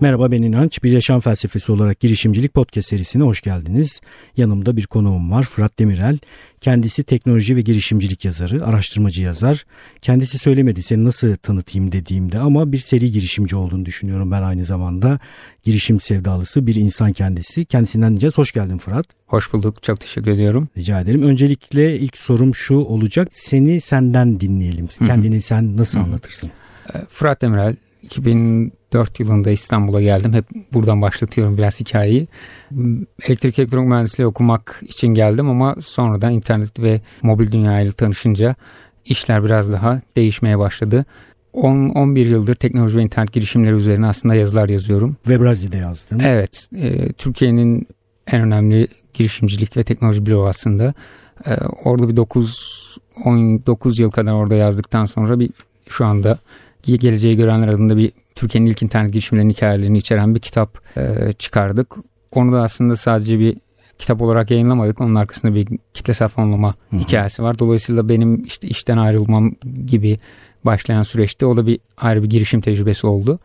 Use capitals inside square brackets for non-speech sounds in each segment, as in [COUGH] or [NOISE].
Merhaba ben İnanç. Bir Yaşam Felsefesi olarak girişimcilik podcast serisine hoş geldiniz. Yanımda bir konuğum var Fırat Demirel. Kendisi teknoloji ve girişimcilik yazarı, araştırmacı yazar. Kendisi söylemedi seni nasıl tanıtayım dediğimde ama bir seri girişimci olduğunu düşünüyorum ben aynı zamanda. Girişim sevdalısı bir insan kendisi. Kendisinden diyeceğiz. Hoş geldin Fırat. Hoş bulduk. Çok teşekkür ediyorum. Rica ederim. Öncelikle ilk sorum şu olacak. Seni senden dinleyelim. Kendini sen nasıl anlatırsın? Fırat Demirel 2004 yılında İstanbul'a geldim. Hep buradan başlatıyorum biraz hikayeyi. Elektrik elektronik mühendisliği okumak için geldim ama sonradan internet ve mobil dünyayla tanışınca işler biraz daha değişmeye başladı. 10-11 yıldır teknoloji ve internet girişimleri üzerine aslında yazılar yazıyorum. Webrazi'de yazdın. Evet. E, Türkiye'nin en önemli girişimcilik ve teknoloji bloğu aslında. E, orada bir 9 19 yıl kadar orada yazdıktan sonra bir şu anda Geleceği Görenler adında bir Türkiye'nin ilk internet girişimlerinin hikayelerini içeren bir kitap e, çıkardık. Onu da aslında sadece bir kitap olarak yayınlamadık. Onun arkasında bir kitlesel fonlama Hı-hı. hikayesi var. Dolayısıyla benim işte işten ayrılmam gibi başlayan süreçte o da bir ayrı bir girişim tecrübesi oldu.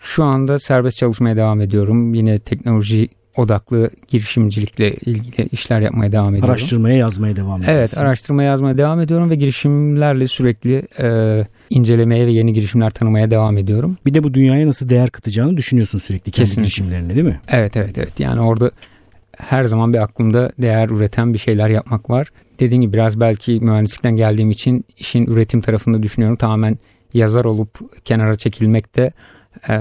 Şu anda serbest çalışmaya devam ediyorum. Yine teknoloji odaklı girişimcilikle ilgili işler yapmaya devam ediyorum. Araştırmaya yazmaya devam ediyorsun. Evet araştırmaya yazmaya devam ediyorum ve girişimlerle sürekli e, incelemeye ve yeni girişimler tanımaya devam ediyorum. Bir de bu dünyaya nasıl değer katacağını düşünüyorsun sürekli kendi Kesinlikle. girişimlerine değil mi? Evet evet evet yani orada her zaman bir aklımda değer üreten bir şeyler yapmak var. Dediğim gibi biraz belki mühendislikten geldiğim için işin üretim tarafında düşünüyorum. Tamamen yazar olup kenara çekilmek de e,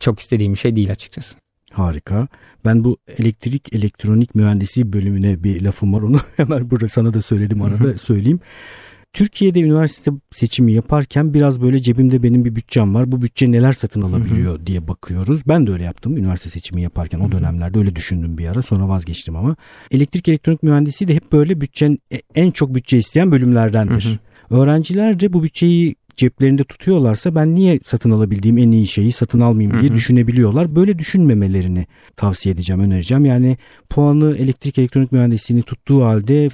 çok istediğim bir şey değil açıkçası. Harika. Ben bu elektrik elektronik mühendisi bölümüne bir lafım var onu [LAUGHS] hemen burada sana da söyledim arada söyleyeyim. Türkiye'de üniversite seçimi yaparken biraz böyle cebimde benim bir bütçem var. Bu bütçe neler satın alabiliyor diye bakıyoruz. Ben de öyle yaptım üniversite seçimi yaparken o dönemlerde öyle düşündüm bir ara sonra vazgeçtim ama. Elektrik elektronik mühendisi de hep böyle bütçen e, en çok bütçe isteyen bölümlerdendir. Öğrenciler de bu bütçeyi ceplerinde tutuyorlarsa ben niye satın alabildiğim en iyi şeyi satın almayayım diye hı hı. düşünebiliyorlar. Böyle düşünmemelerini tavsiye edeceğim, önereceğim. Yani puanı elektrik elektronik mühendisliğini tuttuğu halde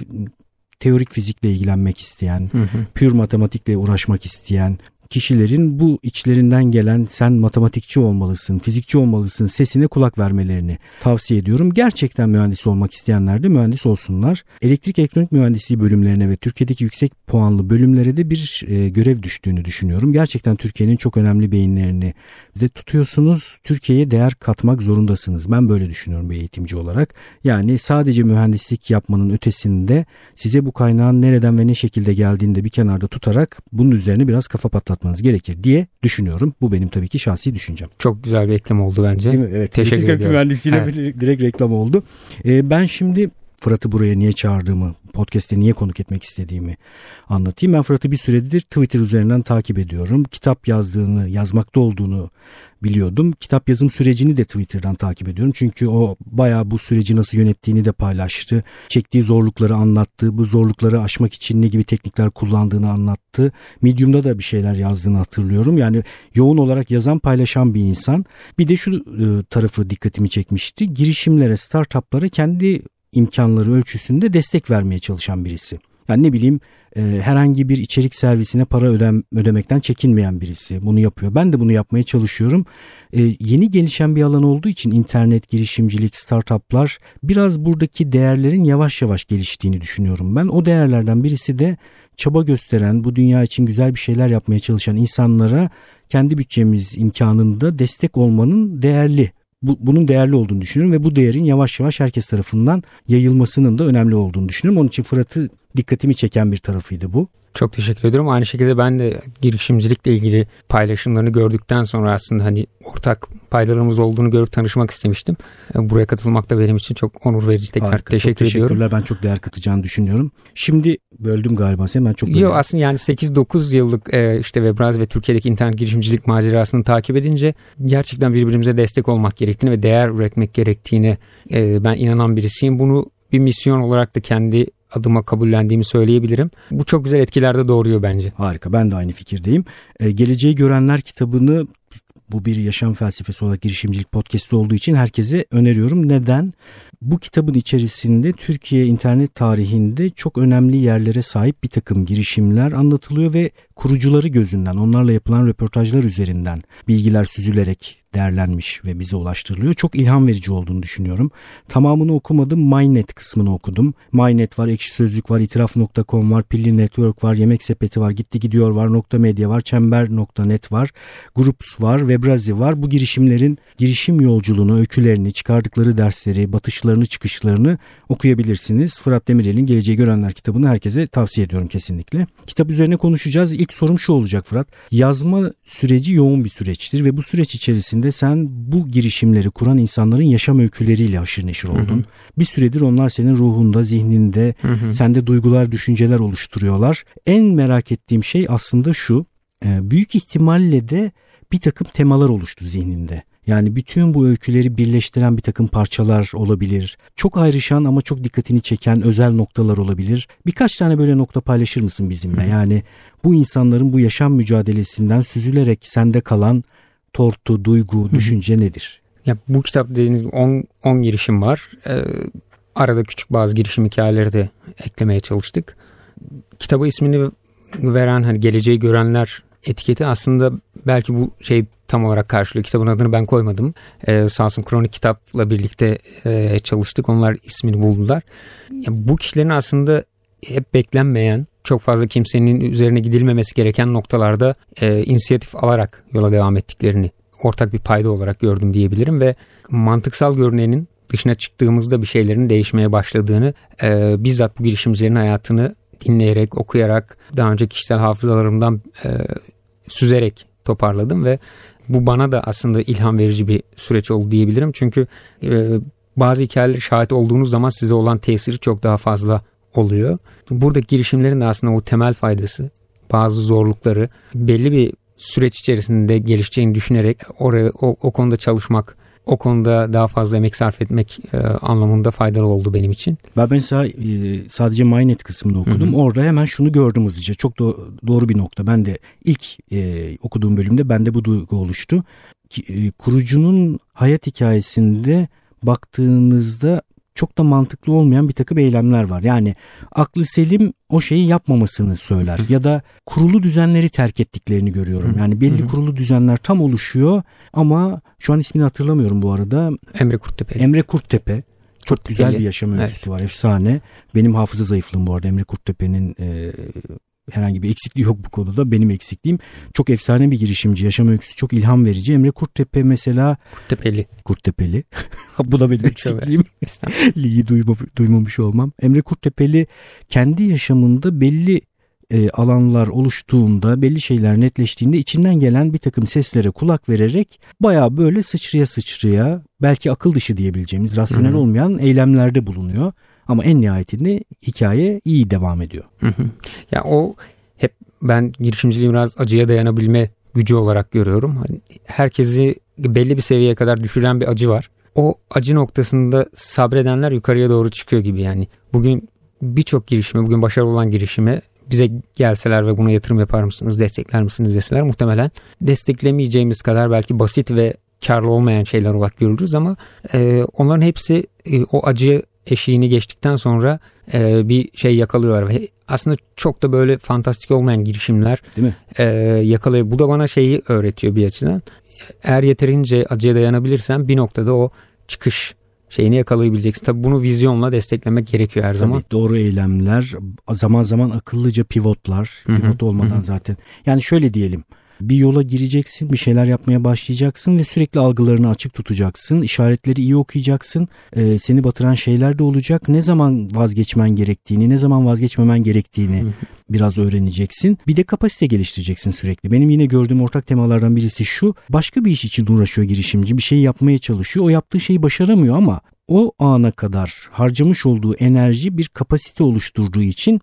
teorik fizikle ilgilenmek isteyen, hı hı. pür matematikle uğraşmak isteyen, kişilerin bu içlerinden gelen sen matematikçi olmalısın, fizikçi olmalısın sesine kulak vermelerini tavsiye ediyorum. Gerçekten mühendis olmak isteyenler de mühendis olsunlar. Elektrik elektronik mühendisliği bölümlerine ve Türkiye'deki yüksek puanlı bölümlere de bir e, görev düştüğünü düşünüyorum. Gerçekten Türkiye'nin çok önemli beyinlerini de tutuyorsunuz. Türkiye'ye değer katmak zorundasınız. Ben böyle düşünüyorum bir eğitimci olarak. Yani sadece mühendislik yapmanın ötesinde size bu kaynağın nereden ve ne şekilde geldiğini de bir kenarda tutarak bunun üzerine biraz kafa patlatmak atmanız gerekir diye düşünüyorum. Bu benim tabii ki şahsi düşüncem. Çok güzel bir reklam oldu bence. Değil mi? Evet. Teşekkür ediyorum. mühendisliğine evet. direkt reklam oldu. Ee, ben şimdi Fırat'ı buraya niye çağırdığımı, podcast'te niye konuk etmek istediğimi anlatayım. Ben Fırat'ı bir süredir Twitter üzerinden takip ediyorum. Kitap yazdığını, yazmakta olduğunu biliyordum. Kitap yazım sürecini de Twitter'dan takip ediyorum. Çünkü o bayağı bu süreci nasıl yönettiğini de paylaştı. Çektiği zorlukları anlattı. Bu zorlukları aşmak için ne gibi teknikler kullandığını anlattı. Medium'da da bir şeyler yazdığını hatırlıyorum. Yani yoğun olarak yazan paylaşan bir insan. Bir de şu e, tarafı dikkatimi çekmişti. Girişimlere, startuplara kendi imkanları ölçüsünde destek vermeye çalışan birisi. Yani ne bileyim e, herhangi bir içerik servisine para ödem, ödemekten çekinmeyen birisi bunu yapıyor. Ben de bunu yapmaya çalışıyorum. E, yeni gelişen bir alan olduğu için internet, girişimcilik, startuplar biraz buradaki değerlerin yavaş yavaş geliştiğini düşünüyorum ben. O değerlerden birisi de çaba gösteren, bu dünya için güzel bir şeyler yapmaya çalışan insanlara kendi bütçemiz imkanında destek olmanın değerli bu, bunun değerli olduğunu düşünüyorum ve bu değerin yavaş yavaş herkes tarafından yayılmasının da önemli olduğunu düşünüyorum. Onun için Fırat'ı dikkatimi çeken bir tarafıydı bu. Çok teşekkür ediyorum. Aynı şekilde ben de girişimcilikle ilgili paylaşımlarını gördükten sonra aslında hani ortak paylarımız olduğunu görüp tanışmak istemiştim. E, buraya katılmak da benim için çok onur verici. Tekrar Harika, teşekkür çok ediyorum. Ben çok değer katacağını düşünüyorum. Şimdi böldüm galiba seni ben çok Yok aslında yani 8-9 yıllık e, işte Webraz ve Türkiye'deki internet girişimcilik macerasını takip edince gerçekten birbirimize destek olmak gerektiğini ve değer üretmek gerektiğini e, ben inanan birisiyim. Bunu bir misyon olarak da kendi adıma kabullendiğimi söyleyebilirim. Bu çok güzel etkiler de doğuruyor bence. Harika ben de aynı fikirdeyim. Ee, Geleceği Görenler kitabını bu bir yaşam felsefesi olarak girişimcilik podcast'i olduğu için herkese öneriyorum. Neden? Bu kitabın içerisinde Türkiye internet tarihinde çok önemli yerlere sahip bir takım girişimler anlatılıyor ve kurucuları gözünden, onlarla yapılan röportajlar üzerinden bilgiler süzülerek değerlenmiş ve bize ulaştırılıyor. Çok ilham verici olduğunu düşünüyorum. Tamamını okumadım. MyNet kısmını okudum. MyNet var, Ekşi Sözlük var, itiraf.com var, Pilli Network var, Yemek Sepeti var, Gitti Gidiyor var, Nokta Medya var, Çember.net var, Groups var, Webrazi var. Bu girişimlerin girişim yolculuğunu, öykülerini, çıkardıkları dersleri, batışlarını, çıkışlarını okuyabilirsiniz. Fırat Demirel'in Geleceği Görenler kitabını herkese tavsiye ediyorum kesinlikle. Kitap üzerine konuşacağız. İlk sorum şu olacak Fırat. Yazma süreci yoğun bir süreçtir ve bu süreç içerisinde sen bu girişimleri kuran insanların yaşam öyküleriyle haşır neşir oldun. Hı hı. Bir süredir onlar senin ruhunda, zihninde, hı hı. sende duygular, düşünceler oluşturuyorlar. En merak ettiğim şey aslında şu. E, büyük ihtimalle de bir takım temalar oluştu zihninde. Yani bütün bu öyküleri birleştiren bir takım parçalar olabilir. Çok ayrışan ama çok dikkatini çeken özel noktalar olabilir. Birkaç tane böyle nokta paylaşır mısın bizimle? Yani bu insanların bu yaşam mücadelesinden süzülerek sende kalan tortu, duygu, düşünce nedir? Ya bu kitap dediğiniz gibi 10 girişim var. Ee, arada küçük bazı girişim hikayeleri de eklemeye çalıştık. Kitaba ismini veren hani geleceği görenler etiketi aslında belki bu şey tam olarak karşılıyor. Kitabın adını ben koymadım. Ee, sağ olsun kronik kitapla birlikte e, çalıştık. Onlar ismini buldular. Ya, bu kişilerin aslında hep beklenmeyen çok fazla kimsenin üzerine gidilmemesi gereken noktalarda e, inisiyatif alarak yola devam ettiklerini ortak bir payda olarak gördüm diyebilirim ve mantıksal görünenin dışına çıktığımızda bir şeylerin değişmeye başladığını e, bizzat bu girişimcilerin hayatını dinleyerek, okuyarak, daha önce kişisel hafızalarımdan e, süzerek toparladım ve bu bana da aslında ilham verici bir süreç oldu diyebilirim. Çünkü e, bazı hikayeler şahit olduğunuz zaman size olan tesiri çok daha fazla oluyor. Burada girişimlerin de aslında o temel faydası, bazı zorlukları belli bir süreç içerisinde gelişeceğini düşünerek oraya o, o konuda çalışmak, o konuda daha fazla emek sarf etmek e, anlamında faydalı oldu benim için. Ben mesela e, sadece MyNet kısmını okudum. Hı hı. Orada hemen şunu gördüm hızlıca. Çok do- doğru bir nokta. Ben de ilk e, okuduğum bölümde bende bu duygu oluştu. Ki, e, kurucunun hayat hikayesinde baktığınızda çok da mantıklı olmayan bir takım eylemler var. Yani aklı selim o şeyi yapmamasını söyler ya da kurulu düzenleri terk ettiklerini görüyorum. Yani belli kurulu düzenler tam oluşuyor ama şu an ismini hatırlamıyorum bu arada. Emre Kurttepe. Emre Kurttepe. Çok güzel bir yaşam öyküsü evet. var. Efsane. Benim hafıza zayıflığım bu arada. Emre Kurttepe'nin e, herhangi bir eksikliği yok bu konuda. Benim eksikliğim. Çok efsane bir girişimci. Yaşam öyküsü çok ilham verici. Emre Kurttepe mesela. Kurttepeli. Kurttepeli. [LAUGHS] bu da benim eksikliğim. [LAUGHS] Li'yi duyma, duymamış olmam. Emre Kurttepeli kendi yaşamında belli e, alanlar oluştuğunda belli şeyler netleştiğinde içinden gelen bir takım seslere kulak vererek baya böyle sıçraya sıçraya belki akıl dışı diyebileceğimiz rasyonel Hı-hı. olmayan eylemlerde bulunuyor. Ama en nihayetinde hikaye iyi devam ediyor. Hı hı. Ya o hep ben girişimciliği biraz acıya dayanabilme gücü olarak görüyorum. Hani herkesi belli bir seviyeye kadar düşüren bir acı var. O acı noktasında sabredenler yukarıya doğru çıkıyor gibi yani. Bugün birçok girişime, bugün başarılı olan girişime bize gelseler ve buna yatırım yapar mısınız, destekler misiniz deseler muhtemelen desteklemeyeceğimiz kadar belki basit ve karlı olmayan şeyler olarak görürüz ama e, onların hepsi e, o acıyı eşiğini geçtikten sonra e, bir şey yakalıyorlar ve aslında çok da böyle fantastik olmayan girişimler Değil mi? E, yakalıyor. Bu da bana şeyi öğretiyor bir açıdan. Eğer yeterince acıya dayanabilirsen bir noktada o çıkış şeyini yakalayabileceksin. Tabii bunu vizyonla desteklemek gerekiyor her Tabii zaman. Doğru eylemler, zaman zaman akıllıca pivotlar, pivot olmadan zaten. Yani şöyle diyelim bir yola gireceksin, bir şeyler yapmaya başlayacaksın ve sürekli algılarını açık tutacaksın. İşaretleri iyi okuyacaksın. Ee, seni batıran şeyler de olacak. Ne zaman vazgeçmen gerektiğini, ne zaman vazgeçmemen gerektiğini biraz öğreneceksin. Bir de kapasite geliştireceksin sürekli. Benim yine gördüğüm ortak temalardan birisi şu. Başka bir iş için uğraşıyor girişimci. Bir şey yapmaya çalışıyor. O yaptığı şeyi başaramıyor ama o ana kadar harcamış olduğu enerji bir kapasite oluşturduğu için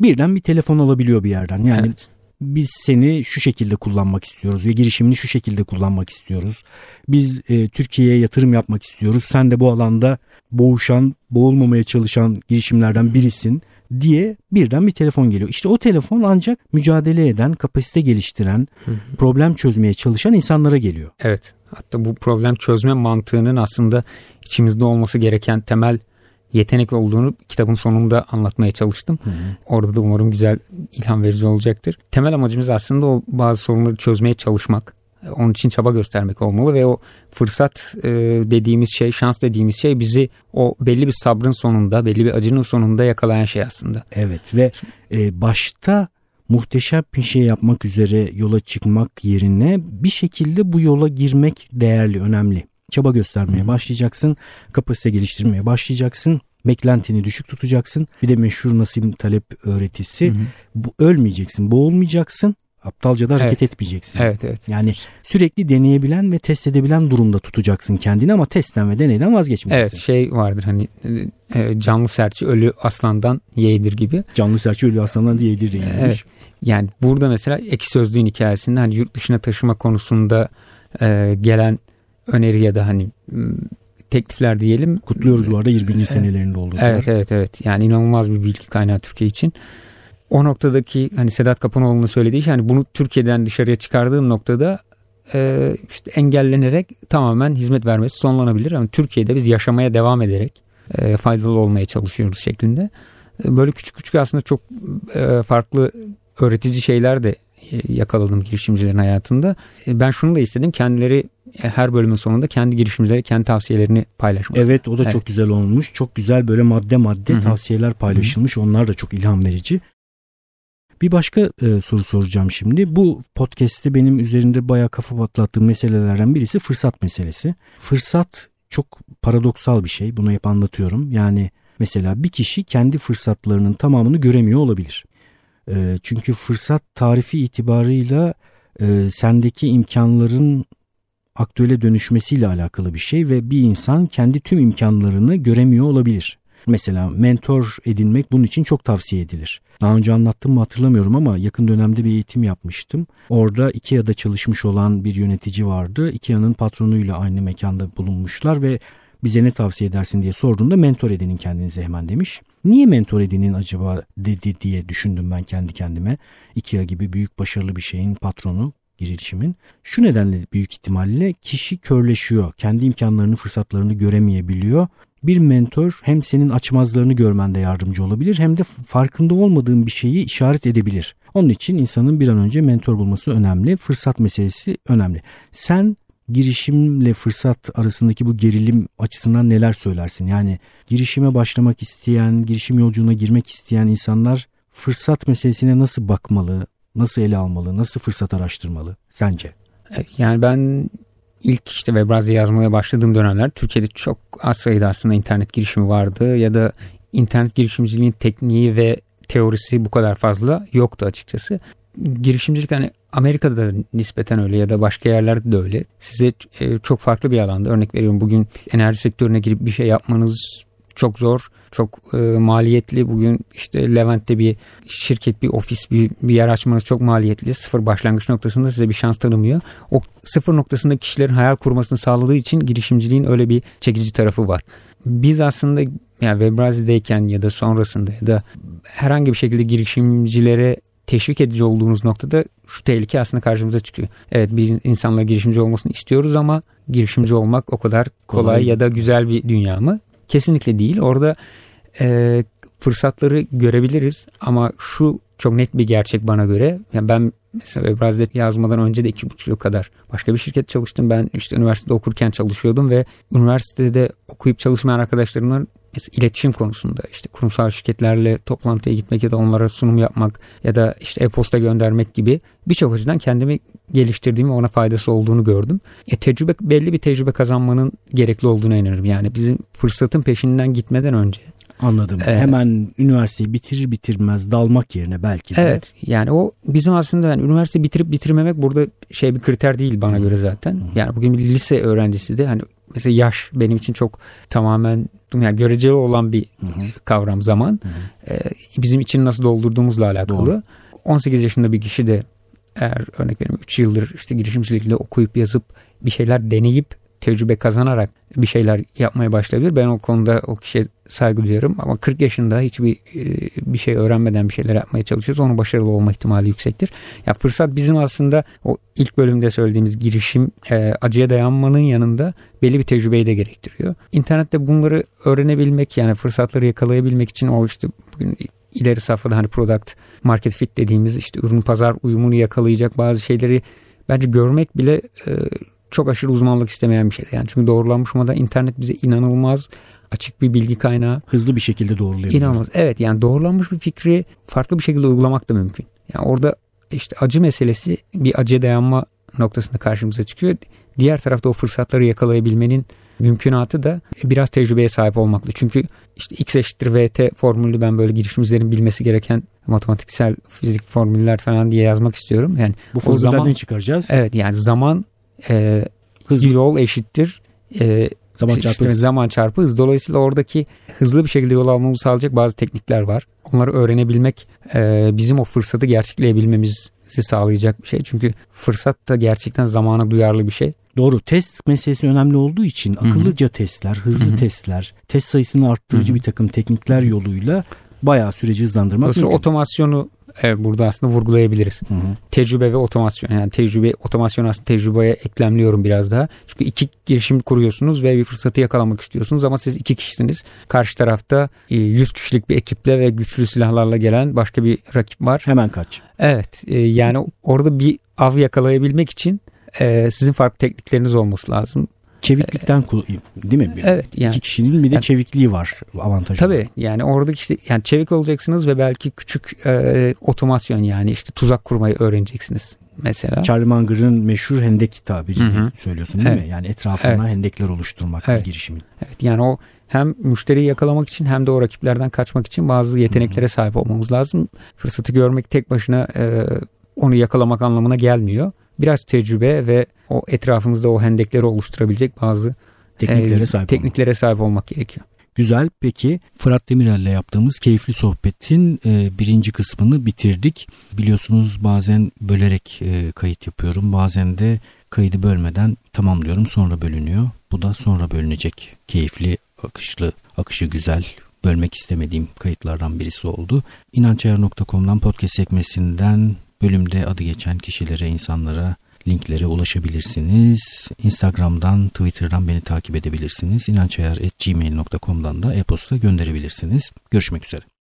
birden bir telefon alabiliyor bir yerden. Yani evet biz seni şu şekilde kullanmak istiyoruz ve girişimini şu şekilde kullanmak istiyoruz. Biz e, Türkiye'ye yatırım yapmak istiyoruz. Sen de bu alanda boğuşan, boğulmamaya çalışan girişimlerden birisin diye birden bir telefon geliyor. İşte o telefon ancak mücadele eden, kapasite geliştiren, problem çözmeye çalışan insanlara geliyor. Evet. Hatta bu problem çözme mantığının aslında içimizde olması gereken temel yetenek olduğunu kitabın sonunda anlatmaya çalıştım. Hı hı. Orada da umarım güzel ilham verici olacaktır. Temel amacımız aslında o bazı sorunları çözmeye çalışmak. Onun için çaba göstermek olmalı ve o fırsat e, dediğimiz şey, şans dediğimiz şey bizi o belli bir sabrın sonunda, belli bir acının sonunda yakalayan şey aslında. Evet ve e, başta muhteşem bir şey yapmak üzere yola çıkmak yerine bir şekilde bu yola girmek değerli, önemli. Çaba göstermeye başlayacaksın, kapasite geliştirmeye başlayacaksın beklentini düşük tutacaksın. Bir de meşhur Nasim Talep öğretisi. Hı hı. Bu ölmeyeceksin, boğulmayacaksın. Aptalca da hareket evet. etmeyeceksin. Evet, evet. Yani sürekli deneyebilen ve test edebilen durumda tutacaksın kendini ama testten ve deneyden vazgeçmeyeceksin. Evet, şey vardır hani e, canlı serçe ölü aslandan yeğdir gibi. Canlı serçe ölü aslandan yeğdir yeğdir. Evet. Yani burada mesela ek sözlüğün hikayesinde hani yurt dışına taşıma konusunda e, gelen öneri ya da hani teklifler diyelim. Kutluyoruz bu arada 20. senelerinde olduğu Evet evet evet. Yani inanılmaz bir bilgi kaynağı Türkiye için. O noktadaki hani Sedat Kapanoğlu'nun söylediği şey hani bunu Türkiye'den dışarıya çıkardığım noktada e, işte engellenerek tamamen hizmet vermesi sonlanabilir. Ama Türkiye'de biz yaşamaya devam ederek e, faydalı olmaya çalışıyoruz şeklinde. E, böyle küçük küçük aslında çok e, farklı öğretici şeyler de yakaladım girişimcilerin hayatında. Ben şunu da istedim kendileri her bölümün sonunda kendi girişimcileri kendi tavsiyelerini paylaşması. Evet o da evet. çok güzel olmuş. Çok güzel böyle madde madde Hı-hı. tavsiyeler paylaşılmış. Hı-hı. Onlar da çok ilham verici. Bir başka e, soru soracağım şimdi. Bu podcast'te benim üzerinde bayağı kafa patlattığım meselelerden birisi fırsat meselesi. Fırsat çok paradoksal bir şey. Bunu hep anlatıyorum. Yani mesela bir kişi kendi fırsatlarının tamamını göremiyor olabilir. E, çünkü fırsat tarifi itibarıyla e, sendeki imkanların aktüele dönüşmesiyle alakalı bir şey ve bir insan kendi tüm imkanlarını göremiyor olabilir. Mesela mentor edinmek bunun için çok tavsiye edilir. Daha önce anlattım mı hatırlamıyorum ama yakın dönemde bir eğitim yapmıştım. Orada IKEA'da çalışmış olan bir yönetici vardı. IKEA'nın patronuyla aynı mekanda bulunmuşlar ve bize ne tavsiye edersin diye sorduğunda mentor edinin kendinize hemen demiş. Niye mentor edinin acaba dedi diye düşündüm ben kendi kendime. IKEA gibi büyük başarılı bir şeyin patronu girişimin. Şu nedenle büyük ihtimalle kişi körleşiyor. Kendi imkanlarını, fırsatlarını göremeyebiliyor. Bir mentor hem senin açmazlarını görmende yardımcı olabilir hem de farkında olmadığın bir şeyi işaret edebilir. Onun için insanın bir an önce mentor bulması önemli. Fırsat meselesi önemli. Sen girişimle fırsat arasındaki bu gerilim açısından neler söylersin? Yani girişime başlamak isteyen, girişim yolculuğuna girmek isteyen insanlar fırsat meselesine nasıl bakmalı, nasıl ele almalı, nasıl fırsat araştırmalı sence? Yani ben ilk işte Webrazi yazmaya başladığım dönemler Türkiye'de çok az sayıda aslında internet girişimi vardı ya da internet girişimciliğin tekniği ve teorisi bu kadar fazla yoktu açıkçası. Girişimcilik hani Amerika'da da nispeten öyle ya da başka yerlerde de öyle. Size e, çok farklı bir alanda örnek veriyorum bugün enerji sektörüne girip bir şey yapmanız çok zor, çok e, maliyetli. Bugün işte Levent'te bir şirket, bir ofis, bir, bir yer açmanız çok maliyetli. Sıfır başlangıç noktasında size bir şans tanımıyor. O sıfır noktasında kişilerin hayal kurmasını sağladığı için girişimciliğin öyle bir çekici tarafı var. Biz aslında yani Webrazi'deyken ya da sonrasında ya da herhangi bir şekilde girişimcilere teşvik edici olduğunuz noktada şu tehlike aslında karşımıza çıkıyor. Evet bir insanla girişimci olmasını istiyoruz ama girişimci olmak o kadar kolay, kolay. ya da güzel bir dünya mı? Kesinlikle değil. Orada e, fırsatları görebiliriz ama şu çok net bir gerçek bana göre. Yani ben mesela Ebraz'da yazmadan önce de iki buçuk yıl kadar başka bir şirket çalıştım. Ben işte üniversitede okurken çalışıyordum ve üniversitede okuyup çalışmayan arkadaşlarımla mesela iletişim konusunda işte kurumsal şirketlerle toplantıya gitmek ya da onlara sunum yapmak ya da işte e-posta göndermek gibi birçok açıdan kendimi geliştirdiğimi ona faydası olduğunu gördüm. E, tecrübe belli bir tecrübe kazanmanın gerekli olduğuna inanıyorum. Yani bizim fırsatın peşinden gitmeden önce Anladım. Ee, Hemen üniversiteyi bitirir bitirmez dalmak yerine belki de. Evet. Yani o bizim aslında yani üniversite bitirip bitirmemek burada şey bir kriter değil bana göre zaten. Yani bugün bir lise öğrencisi de hani mesela yaş benim için çok tamamen yani göreceli olan bir Hı-hı. kavram zaman. Ee, bizim için nasıl doldurduğumuzla alakalı. Doğru. 18 yaşında bir kişi de eğer örnek veriyorum 3 yıldır işte girişimcilikle okuyup yazıp bir şeyler deneyip tecrübe kazanarak bir şeyler yapmaya başlayabilir. Ben o konuda o kişiye saygı duyuyorum ama 40 yaşında hiçbir e, bir şey öğrenmeden bir şeyler yapmaya çalışıyoruz. Onun başarılı olma ihtimali yüksektir. Ya fırsat bizim aslında o ilk bölümde söylediğimiz girişim e, acıya dayanmanın yanında belli bir tecrübeyi de gerektiriyor. İnternette bunları öğrenebilmek yani fırsatları yakalayabilmek için o işte bugün ileri safhada hani product market fit dediğimiz işte ürün pazar uyumunu yakalayacak bazı şeyleri bence görmek bile e, çok aşırı uzmanlık istemeyen bir şey. Yani çünkü doğrulanmış model internet bize inanılmaz açık bir bilgi kaynağı. Hızlı bir şekilde doğrulayabilir. İnanılmaz. Evet yani doğrulanmış bir fikri farklı bir şekilde uygulamak da mümkün. Yani orada işte acı meselesi bir acıya dayanma noktasında karşımıza çıkıyor. Diğer tarafta o fırsatları yakalayabilmenin mümkünatı da biraz tecrübeye sahip olmakla. Çünkü işte x eşittir vt formülü ben böyle girişimcilerin bilmesi gereken matematiksel fizik formüller falan diye yazmak istiyorum. Yani bu o zaman ne çıkaracağız? Evet yani zaman e, hız yol eşittir e, zaman çarpı işte hız. zaman çarpı hız. Dolayısıyla oradaki hızlı bir şekilde yol almamızı sağlayacak bazı teknikler var. Onları öğrenebilmek e, bizim o fırsatı gerçekleyebilmemizi sağlayacak bir şey. Çünkü fırsat da gerçekten zamana duyarlı bir şey. Doğru. Test meselesi önemli olduğu için akıllıca Hı-hı. testler, hızlı Hı-hı. testler, test sayısını arttırıcı Hı-hı. bir takım teknikler yoluyla bayağı süreci hızlandırmak Dolayısıyla mümkün. otomasyonu burada aslında vurgulayabiliriz. Hı hı. Tecrübe ve otomasyon. Yani tecrübe, otomasyon aslında tecrübeye eklemliyorum biraz daha. Çünkü iki girişim kuruyorsunuz ve bir fırsatı yakalamak istiyorsunuz ama siz iki kişisiniz. Karşı tarafta 100 e, kişilik bir ekiple ve güçlü silahlarla gelen başka bir rakip var. Hemen kaç. Evet. E, yani orada bir av yakalayabilmek için e, sizin farklı teknikleriniz olması lazım. Çeviklikten değil mi? Evet. Yani, İki kişinin bir de yani, çevikliği var avantajı. Tabii yani oradaki işte yani çevik olacaksınız ve belki küçük e, otomasyon yani işte tuzak kurmayı öğreneceksiniz mesela. Charlie Munger'ın meşhur hendek tabiri söylüyorsun değil evet. mi? Yani etrafına evet. hendekler oluşturmak evet. girişimin. Evet yani o hem müşteriyi yakalamak için hem de o rakiplerden kaçmak için bazı yeteneklere Hı-hı. sahip olmamız lazım. Fırsatı görmek tek başına e, onu yakalamak anlamına gelmiyor biraz tecrübe ve o etrafımızda o hendekleri oluşturabilecek bazı tekniklere, e, sahip, tekniklere olmak. sahip olmak gerekiyor. Güzel. Peki Fırat Demirel'le yaptığımız keyifli sohbetin e, birinci kısmını bitirdik. Biliyorsunuz bazen bölerek e, kayıt yapıyorum. Bazen de kaydı bölmeden tamamlıyorum sonra bölünüyor. Bu da sonra bölünecek keyifli, akışlı, akışı güzel, bölmek istemediğim kayıtlardan birisi oldu. İnançayar.com'dan podcast sekmesinden Bölümde adı geçen kişilere, insanlara, linklere ulaşabilirsiniz. Instagram'dan, Twitter'dan beni takip edebilirsiniz. İnançayar.gmail.com'dan da e-posta gönderebilirsiniz. Görüşmek üzere.